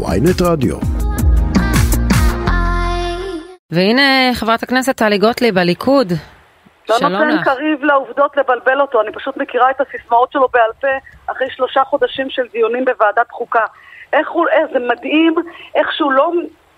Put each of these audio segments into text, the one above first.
ויינט רדיו. והנה חברת הכנסת טלי גוטליב, הליכוד. לא שלום נותן לך. קריב לעובדות לבלבל אותו, אני פשוט מכירה את הסיסמאות שלו בעל פה אחרי שלושה חודשים של דיונים בוועדת חוקה. איך הוא, איך זה מדהים, איך שהוא לא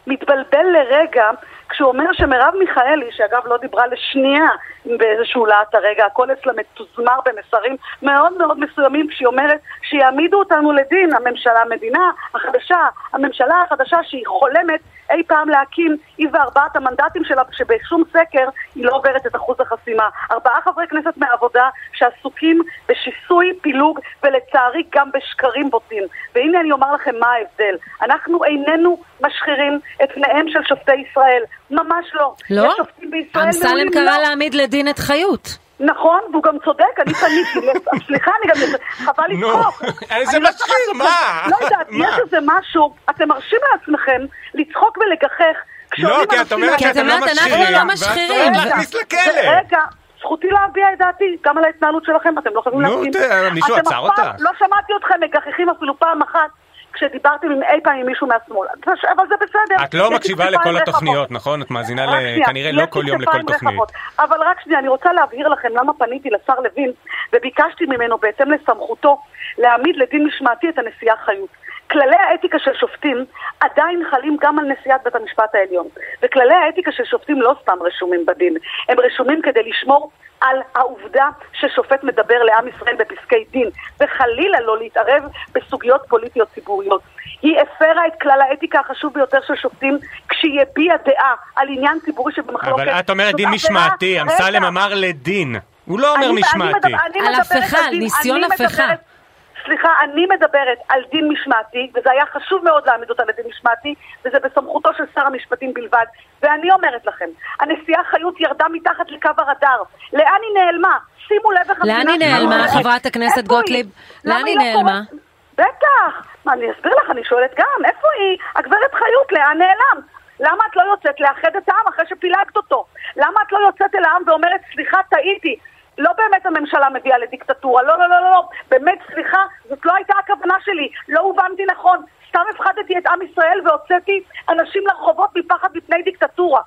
מתבלבל לרגע כשהוא אומר שמרב מיכאלי, שאגב לא דיברה לשנייה באיזשהו להט הרגע, הכל אצלה מתוזמר במסרים מאוד מאוד מסוימים, כשהיא אומרת שיעמידו אותנו לדין, הממשלה, המדינה החדשה, הממשלה החדשה שהיא חולמת אי פעם להקים, היא וארבעת המנדטים שלה, שבשום סקר היא לא עוברת את אחוז החסימה. ארבעה חברי כנסת מהעבודה שעסוקים בשיסוי, פילוג, ולצערי גם בשקרים בוטים. והנה אני אומר לכם מה ההבדל. אנחנו איננו משחירים את פניהם של שופטי ישראל. ממש לא. לא? אמסלם קרא לא. להעמיד לדין את חיות. נכון, והוא גם צודק, אני פניתי, סליחה, אני גם, חבל נו, לצחוק. איזה אני לא צוחקת, מה? לא יודעת? יש איזה משהו, אתם מרשים לעצמכם לצחוק ולגחך. לא, כי את אומרת שאתם לא אומרת, אנחנו משחירים, לא ואת משחירים. אומרת רגע, להכניס לכלא. רגע, זכותי להביע את דעתי, גם על ההתנהלות שלכם, אתם לא נו, להסכים. ת- מישהו עצר אותך? לא שמעתי אתכם מגחכים אפילו פעם אחת. כשדיברתם עם אי פעם עם מישהו מהשמאל, אבל זה בסדר. את לא מקשיבה לכל. התוכניות, נכון? את מאזינה כנראה לא כל יום לכל תוכנית. אבל רק שנייה, אני רוצה להבהיר לכם למה פניתי לשר לוין וביקשתי ממנו בהתאם לסמכותו להעמיד לדין משמעתי את הנשיאה חיות. כללי האתיקה של שופטים עדיין חלים גם על נשיאת בית המשפט העליון. וכללי האתיקה של שופטים לא סתם רשומים בדין, הם רשומים כדי לשמור על העובדה ששופט מדבר לעם ישראל בפסקי דין, וחלילה לא להתערב בסוגיות פוליטיות ציבוריות. היא הפרה את כלל האתיקה החשוב ביותר של שופטים כשהיא הביעה דעה על עניין ציבורי שבמחלוקת. אבל את אומרת דין משמעתי, אמסלם. אמר לדין. הוא לא אומר משמעתי. על הפיכה, ניסיון הפיכה. סליחה, אני מדברת על דין משמעתי, וזה היה חשוב מאוד להעמיד אותה לדין משמעתי, וזה בסמכותו של שר המשפטים בלבד. ואני אומרת לכם, הנשיאה חיות ירדה מתחת לקו הרדאר. לאן היא נעלמה? שימו לב איך לאן המדינה היא שלנו נעלמה. חברת הכנסת? גוטליב? לאן היא לא נעלמה? בטח. מה, אני אסביר לך, אני שואלת גם, איפה היא? הגברת חיות, לאן נעלם? למה את לא יוצאת לאחד את העם אחרי שפילגת אותו? למה את לא יוצאת אל העם ואומרת, סליחה, טעיתי? לא באמת הממשלה מביאה לדיקטטורה, לא, לא, לא, לא, לא, באמת, סליחה, זאת לא הייתה הכוונה שלי, לא הובנתי נכון, סתם הפחדתי את עם ישראל והוצאתי אנשים לרחובות מפחד מפני דיקטטורה.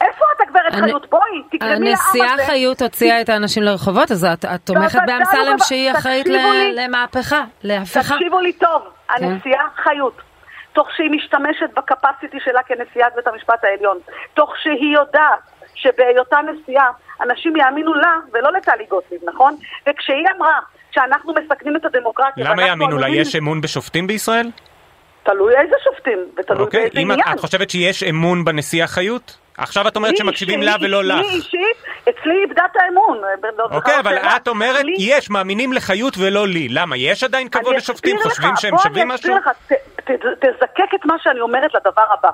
איפה את, הגברת הנ- חיות? בואי, תגרמי לעם הזה. הנשיאה חיות הוציאה את האנשים לרחובות, אז את את תומכת באמסלם. שהיא אחראית ל- לי. למהפכה, להפיכה. תקשיבו לי טוב, כן. הנשיאה חיות, תוך שהיא משתמשת בקפסיטי שלה כנשיאת בית המשפט העליון, תוך שהיא יודעת שבהיותה נשיאה, אנשים יאמינו לה ולא לטלי גוטליב, נכון? וכשהיא אמרה שאנחנו מסכנים את הדמוקרטיה... למה יאמינו לה? יש אמון בשופטים בישראל? תלוי איזה שופטים, ותלוי אוקיי. באיזה עניין. את חושבת שיש אמון בנשיאה חיות? עכשיו את אומרת לי שמקשיבים לה ולא לי לך. אישית, אצלי איבדה את האמון. אוקיי, אבל. את אומרת, לי- יש, מאמינים לחיות ולא לי. למה? יש עדיין כבוד לשופטים? חושבים שהם בוא שווים אני אסביר משהו? לך, תזקק את מה שאני אומרת לדבר הבא.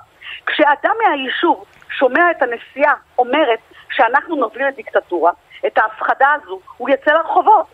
כשאדם מהיישוב שומע את הנשיאה אומרת שאנחנו נוביל לדיקטטורה, את ההפחדה הזו, הוא יצא לרחובות.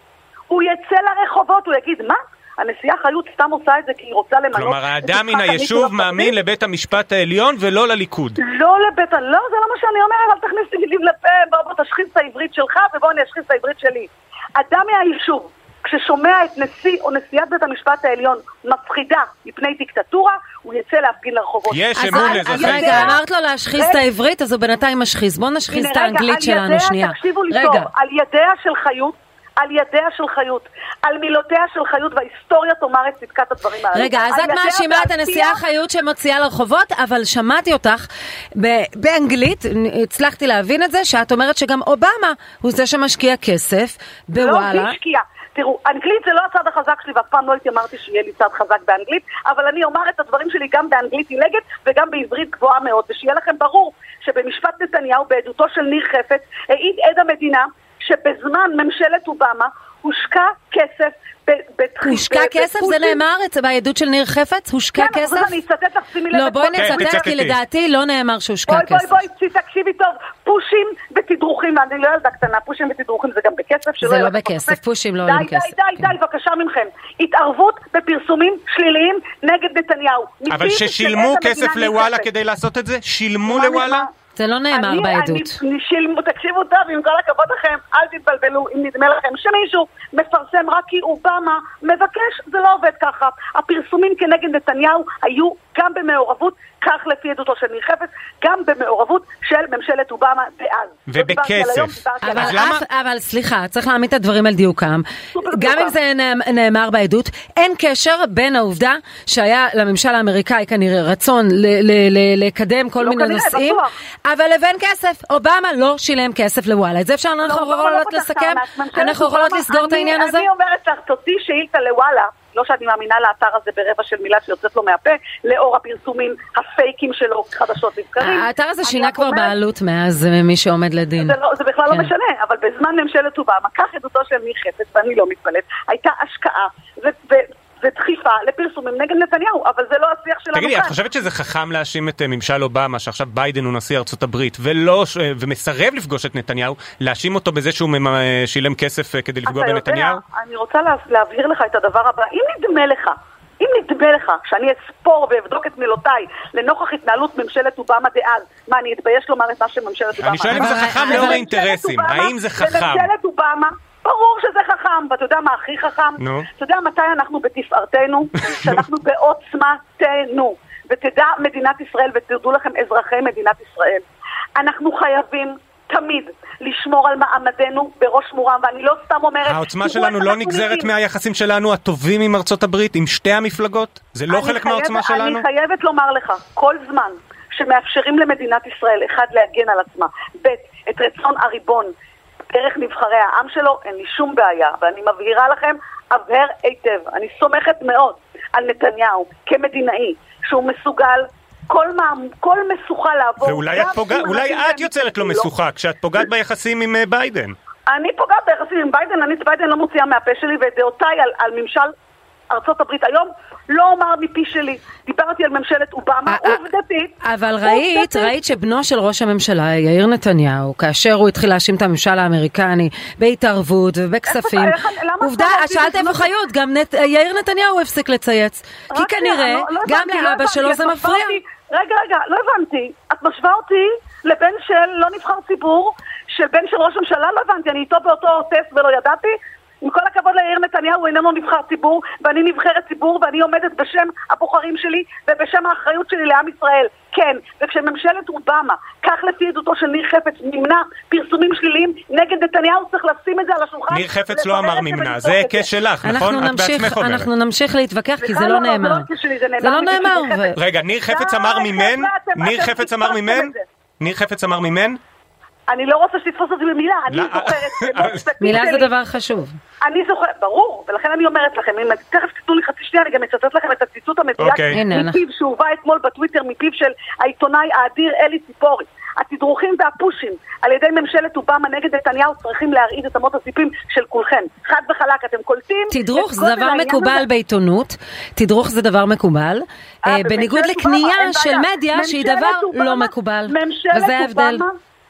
הוא יצא לרחובות, הוא יגיד, מה? הנשיאה חיות סתם עושה את זה כי היא רוצה למנות... כלומר, האדם מן היישוב מאמין? לבית המשפט העליון ולא לליכוד. לא לבית... לא, זה לא מה שאני אומרת, אל תכניס לי מילים לפה, בוא בוא תשחיז את העברית שלך ובוא אני אשחיז את העברית שלי. אדם מהיישוב, כששומע את נשיא או נשיאת בית המשפט העליון מפחידה מפני דיקטטורה, הוא יצא להפגין לרחובות. יש אז אמון אז לאזרחי רגע. אמרת לו להשחיז את. העברית, אז הוא בינתיים משחיז. בוא נשחיז את האנגלית על שלנו ידיה, שנייה. תקשיבו לי טוב, על ידיה של חיות, על ידיה של חיות, על מילותיה של חיות, וההיסטוריה תאמר את צדקת הדברים האלה. רגע, אז את מאשימה את הנשיאה חיות שמוציאה לרחובות, אבל שמעתי אותך ב- באנגלית, הצלחתי להבין את זה, שאת אומרת שגם אובמה הוא זה שמשקיע כסף לא, בוואלה. מי השקיע? תראו, אנגלית זה לא הצד החזק שלי, ואף פעם לא התיימרתי שיהיה לי צד חזק באנגלית, אבל אני אומר את הדברים שלי גם באנגלית עילגת וגם בעברית גבוהה מאוד, ושיהיה לכם ברור שבמשפט נתניהו, בעדותו של ניר חפץ, העיד עד המדינה שבזמן ממשלת אובמה הושקע כסף הושקע ב- כסף? זה. נאמר אצל- בעדות של ניר חפץ? הושקע כן, כסף? אז אני אצטט לך, שימי לב. לא, בואי כן, נצטט. כי לדעתי לא נאמר שהושקע בואי, בואי, כסף. בואי, תקשיבי טוב. פושים ותדרוכים, ואני לא ילדה קטנה, פושים ותדרוכים זה גם בכסף. שלא זה לא בכסף. פושים לא די, עולים די, כסף, די, כן. די, בבקשה מכם. התערבות בפרסומים שליליים נגד נתניהו. אבל ששילמו כסף לוואלה כדי לעשות את זה? שילמו לוואלה? זה לא נאמר אני- בעדות. אני- שילמו, תקשיבו טוב, עם כל הכבוד לכם, אל תתבלבלו, אם נדמה לכם שמישהו מפרסם רק כי אובמה מבקש, זה לא עובד ככה. הפרסומים כנגד נתניהו היו גם במעורבות, כך לפי עדותו של ניר חפץ, גם במעורבות של ממשלת אובמה דאז. לא ובכסף. אבל. למה- אף, אבל סליחה, צריך להעמיד את הדברים על דיוקם. גם. אם זה נאמ- נאמר בעדות, אין קשר בין העובדה שהיה לממשל האמריקאי כנראה רצון לקדם כל לא מיני כנראה, נושאים, בטוח. אבל לבין כסף. אובמה לא שילם כסף לוואלה. את זה אפשר, אנחנו לא, לא, יכולות לא פתח לסכם? טענה. ממשלת אנחנו יכולות לסגור את העניין הזה? אני אומרת לך, תוציא שאילתה לוואלה, לא שאני מאמינה לאתר הזה ברבע של מילה שיוצאת לו מהפה, לאור הפרסומים הפייקים שלו חדשות לבקרים. האתר הזה שינה כבר בעלות מאז אה, מי שעומד לדין. זה, לא, זה בכלל כן. לא משנה, אבל בזמן ממשלת אובמה, כך עדותו של ניר חפץ, ואני לא מתפלאת, הייתה השקעה ו- ו- ודחיפה לפרסומים נגד נתניהו, אבל זה לא השיח שלנו תגידי. את חושבת שזה חכם להאשים את אה, ממשל אובמה, שעכשיו ביידן הוא נשיא ארצות הברית, ולא, אה, ומסרב לפגוש את נתניהו, להאשים אותו בזה שהוא אה, שילם כסף כדי לפגוע אתה בנתניהו? יודע, אני רוצה לה, להבהיר לך את הדבר הבא. אם נדמה לך, אם נדמה לך שאני אספור ואבדוק את מילותיי לנוכח התנהלות ממשלת אובמה דאז, מה, אני אתבייש לומר את מה שממשלת אובמה... אני שואל אם זה חכם לאור האינטרסים, האם זה חכם? וממשלת אובמה, ברור שזה חכם, ואתה יודע מה הכי חכם? נו. אתה יודע מתי אנחנו בתפארתנו? שאנחנו בעוצמתנו. ותדע מדינת ישראל, ותדעו לכם אזרחי מדינת ישראל, אנחנו חייבים תמיד לשמור על מעמדנו בראש מורם, ואני לא סתם אומרת... העוצמה שלנו לא נגזרת נראים. מהיחסים שלנו הטובים עם ארצות הברית, עם שתי המפלגות? זה לא חלק מהעוצמה חייבת- שלנו? אני חייבת לומר לך, כל זמן שמאפשרים למדינת ישראל, אחד, להגן על עצמה, ב', את רצון הריבון דרך נבחרי העם שלו, אין לי שום בעיה, ואני מבהירה לכם, הבהר היטב, אני סומכת מאוד על נתניהו כמדינאי, שהוא מסוגל כל, מה, כל משוכה לעבור. ואולי את פוגעת, אולי את יוצרת לו לא. משוכה, כשאת פוגעת ביחסים עם אה, ביידן. אני פוגעת ביחסים עם ביידן, אני את ביידן לא מוציאה מהפה שלי, ואת דעותיי על, על ממשל ארצות הברית היום לא אומר מפי שלי. דיברתי על ממשלת אובמה, אה, אה, עובדתית. אבל ראית. ראית שבנו של ראש הממשלה, יאיר נתניהו, כאשר הוא התחיל להאשים את הממשל האמריקני בהתערבות ובכספים, עובדה, שאלת איפה? חיות, גם יאיר נתניהו הפסיק לצייץ. כי כנראה, לא- לא גם הבנתי, לא לאבא שלו זה מפריע. רגע, רגע, לא הבנתי. את משווה אותי לבן של לא נבחר ציבור, של בן של ראש ממשלה? לא הבנתי, אני איתו באותו טסט ולא ידעתי? עם כל הכבוד ליאיר נתניהו, הוא איננו נבחר ציבור, ואני נבחרת ציבור, ואני עומדת בשם הבוחרים שלי ובשם האחריות שלי לעם ישראל. כן, וכשממשלת אובמה, כך לפי עדותו של ניר חפץ, נמנע פרסומים שליליים נגד נתניהו, צריך לשים את זה על השולחן. ניר חפץ לא אמר נמנע, זה היקש שלך, נכון? אנחנו את נמשיך, בעצמך אומרת. אנחנו נמשיך להתווכח, כי זה לא לא, נאמר. זה לא זה נאמר לא נאמר. רגע, ניר חפץ אמר מימן? אתם- ניר חפץ אמר מימן? זה. ניר חפץ אמר מימן? אני לא רוצה שתתפוס אותי במילה, אני זוכרת, אבל- בנוספים מילה זה דבר חשוב. אני זוכרת, ברור, ולכן אני אומרת לכם, אם תכף תיתנו לי חצי שנייה, אני גם אצטט לכם את הציטוט המדויק אוקיי. מפיו שהובא אתמול בטוויטר מפיו של העיתונאי האדיר אלי ציפורי. התדרוכים והפושים על ידי ממשלת אובמה נגד נתניהו צריכים להרעיד את אמות הסיפים של כולכם. חד וחלק, אתם קולטים? תדרוך זה דבר מקובל הזה? בעיתונות, תדרוך זה דבר מקובל, אה, אה, בניגוד לקנייה של. מדיה שהיא דבר לא מקובל, וזה ההבדל.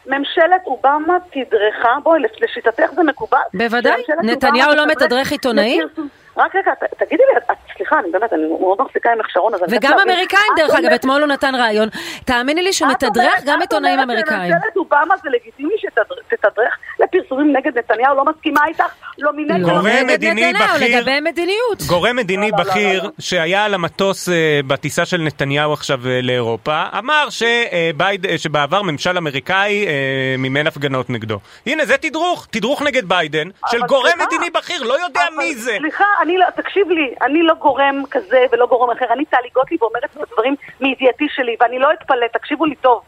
ממשלת אובמה תדרכה, בואי, לשיטתך זה מקובל. בוודאי, נתניהו לא תדרך מתדרך עיתונאים? לפרסום- רק רגע, תגידי לי, את- סליחה, אני באמת, אני מאוד מחזיקה עם שרון, אז אני וגם. אמריקאים את דרך אגב, אומרת- אתמול הוא נתן רעיון, תאמיני לי שהוא את מתדרך אומרת- גם את עיתונאים אומרת אמריקאים. שממשלת אובמה זה לגיטימי שתתדרך לפרסומים נגד נתניהו, לא מסכימה איתך, לא מנגד. לא גורם מדיני בכיר- לגבי מדיניות. גורם מדיני לא, לא, לא, בכיר. שהיה על המטוס אה, בטיסה של נתניהו עכשיו אה, לאירופה, אמר אה, שבעבר ממשל אמריקאי מימן הפגנות נגדו. הנה, זה תדרוך, תדרוך נגד ביידן, של גורם מדיני בכיר, לא יודע מי זה. סליחה, אני לא, תקשיב לי, אני לא גורם כזה ולא גורם אחר, אני טלי גוטליב אומרת את הדברים מידיעתי שלי, ואני לא אתפלא, תקשיבו לי טוב.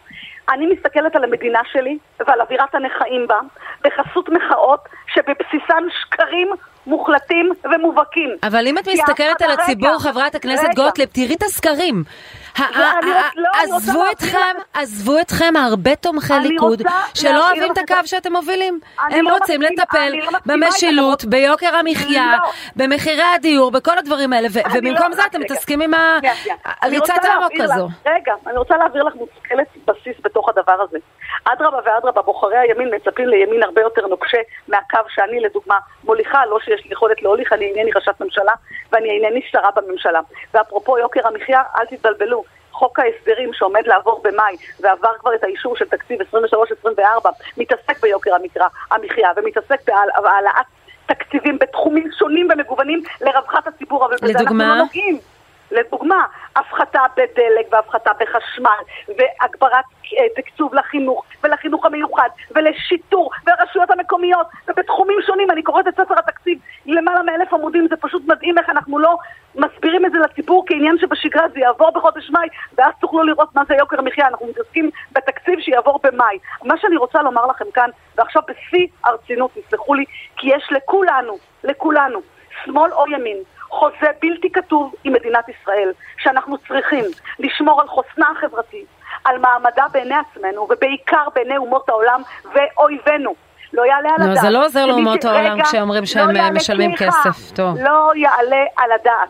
אני מסתכלת על המדינה שלי ועל אווירת הנכאים בה, בחסות מחאות שבבסיסן שקרים מוחלטים ומובהקים. אבל אם את מסתכלת על רגע, הציבור, חברת הכנסת רגע. גוטליב, תראי את הסקרים. לא, עזבו אתכם, עזבו אתכם הרבה תומכי ליכוד שלא אוהבים את הקו את- שאתם מובילים. הם לא רוצים לטפל לא במשילות. ביוקר המחיה. במחירי הדיור, בכל הדברים האלה, ובמקום זה אתם. מתעסקים עם שנייה. אני הריצת לך- הזו. רגע, אני רוצה להעביר לך מושכלת בסיס בתוך הדבר הזה. אדרבה ואדרבה, בוחרי הימין מצפים לימין הרבה יותר נוקשה מהקו שאני לדוגמה מוליכה, לא שיש לי יכולת להוליך, אני אינני ראשת ממשלה ואני אינני שרה בממשלה. ואפרופו יוקר המחיה, אל תתבלבלו. חוק ההסדרים שעומד לעבור במאי ועבר כבר את האישור של תקציב 23-24 מתעסק ביוקר המקרא, המחיה ומתעסק בהעל- בהעלאת תקציבים בתחומים שונים ומגוונים לרווחת הציבור, אבל בזה אנחנו? לא נוגעים. לדוגמה, הפחתה בדלק והפחתה בחשמל והגברת אה, תקצוב לחינוך ולחינוך המיוחד ולשיטור ולרשויות המקומיות ובתחומים שונים, אני קוראת את ספר התקציב למעלה מאלף עמודים, זה פשוט מדהים איך אנחנו לא מסבירים את זה לציבור כעניין שבשגרה זה יעבור בחודש מאי ואז תוכלו לראות מה זה יוקר המחיה, אנחנו מתעסקים בתקציב שיעבור במאי. מה שאני רוצה לומר לכם כאן, ועכשיו בשיא הרצינות, תסלחו לי, כי יש לכולנו, לכולנו, שמאל או ימין, חוזה בלתי כתוב עם מדינת ישראל, שאנחנו צריכים לשמור על חוסנה החברתי, על מעמדה בעיני עצמנו, ובעיקר בעיני אומות העולם ואויבינו. לא יעלה על לא, הדעת. זה לא עוזר לאומות העולם כשאומרים לא שהם, יעלה- משלמים כסף. טוב. לא יעלה על הדעת.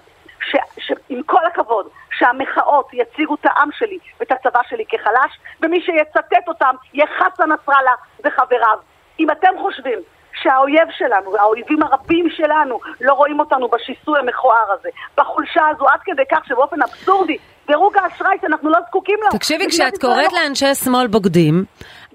ש, שעם כל הכבוד, שהמחאות יציגו את העם שלי ואת הצבא שלי כחלש, ומי שיצטט אותם יהיה חסן נסראללה וחבריו. אם אתם חושבים שהאויב שלנו, האויבים הרבים שלנו, לא רואים אותנו בשיסוי המכוער הזה, בחולשה הזו, עד כדי כך שבאופן אבסורדי, דירוג האשראי שאנחנו לא זקוקים לו. תקשיבי, כשאת קוראת לא- לאנשי שמאל בוגדים,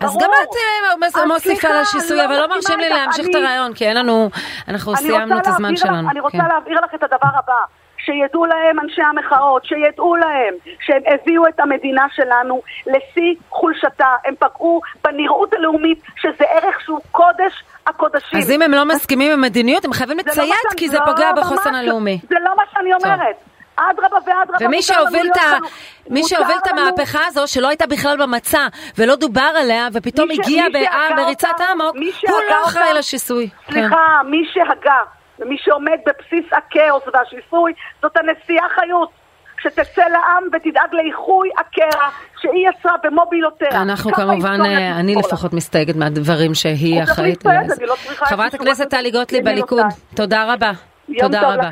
אז. גם את אה, אז מוסיפה לשיסוי, לא אבל לא מרשים לי. להמשיך את הרעיון, כי אין לנו, אנחנו סיימנו את הזמן שלנו. אני רוצה כן. להעביר לך את הדבר הבא. שידעו להם אנשי המחאות, שידעו להם שהם הביאו את המדינה שלנו לשיא חולשתה. הם פגעו בנראות הלאומית, שזה ערך שהוא קודש הקודשים. אז אם הם לא מסכימים עם מדיניות, הם חייבים לא לציית, שאני- כי זה לא, פוגע בחוסן לא. הלאומי. זה לא מה שאני אומרת. אדרבה ואדרבה. ומי שהוביל את ה-. מי שהוביל את המהפכה הזו, שלא הייתה בכלל במצע, ולא דובר עליה, ופתאום הגיע בריצת מי הוא לא אחראי לשיסוי. כן. סליחה, מי שהגה ומי שעומד בבסיס הכאוס והשיסוי זאת הנשיאה חיות. שתצא לעם ותדאג לאיחוי הקרע שהיא יצרה במובילותיה. אנחנו כמובן, אה, אני. לפחות מסתייגת מהדברים שהיא אחראית לא חברת הכנסת טלי גוטליב בליכוד. תודה רבה. תודה רבה.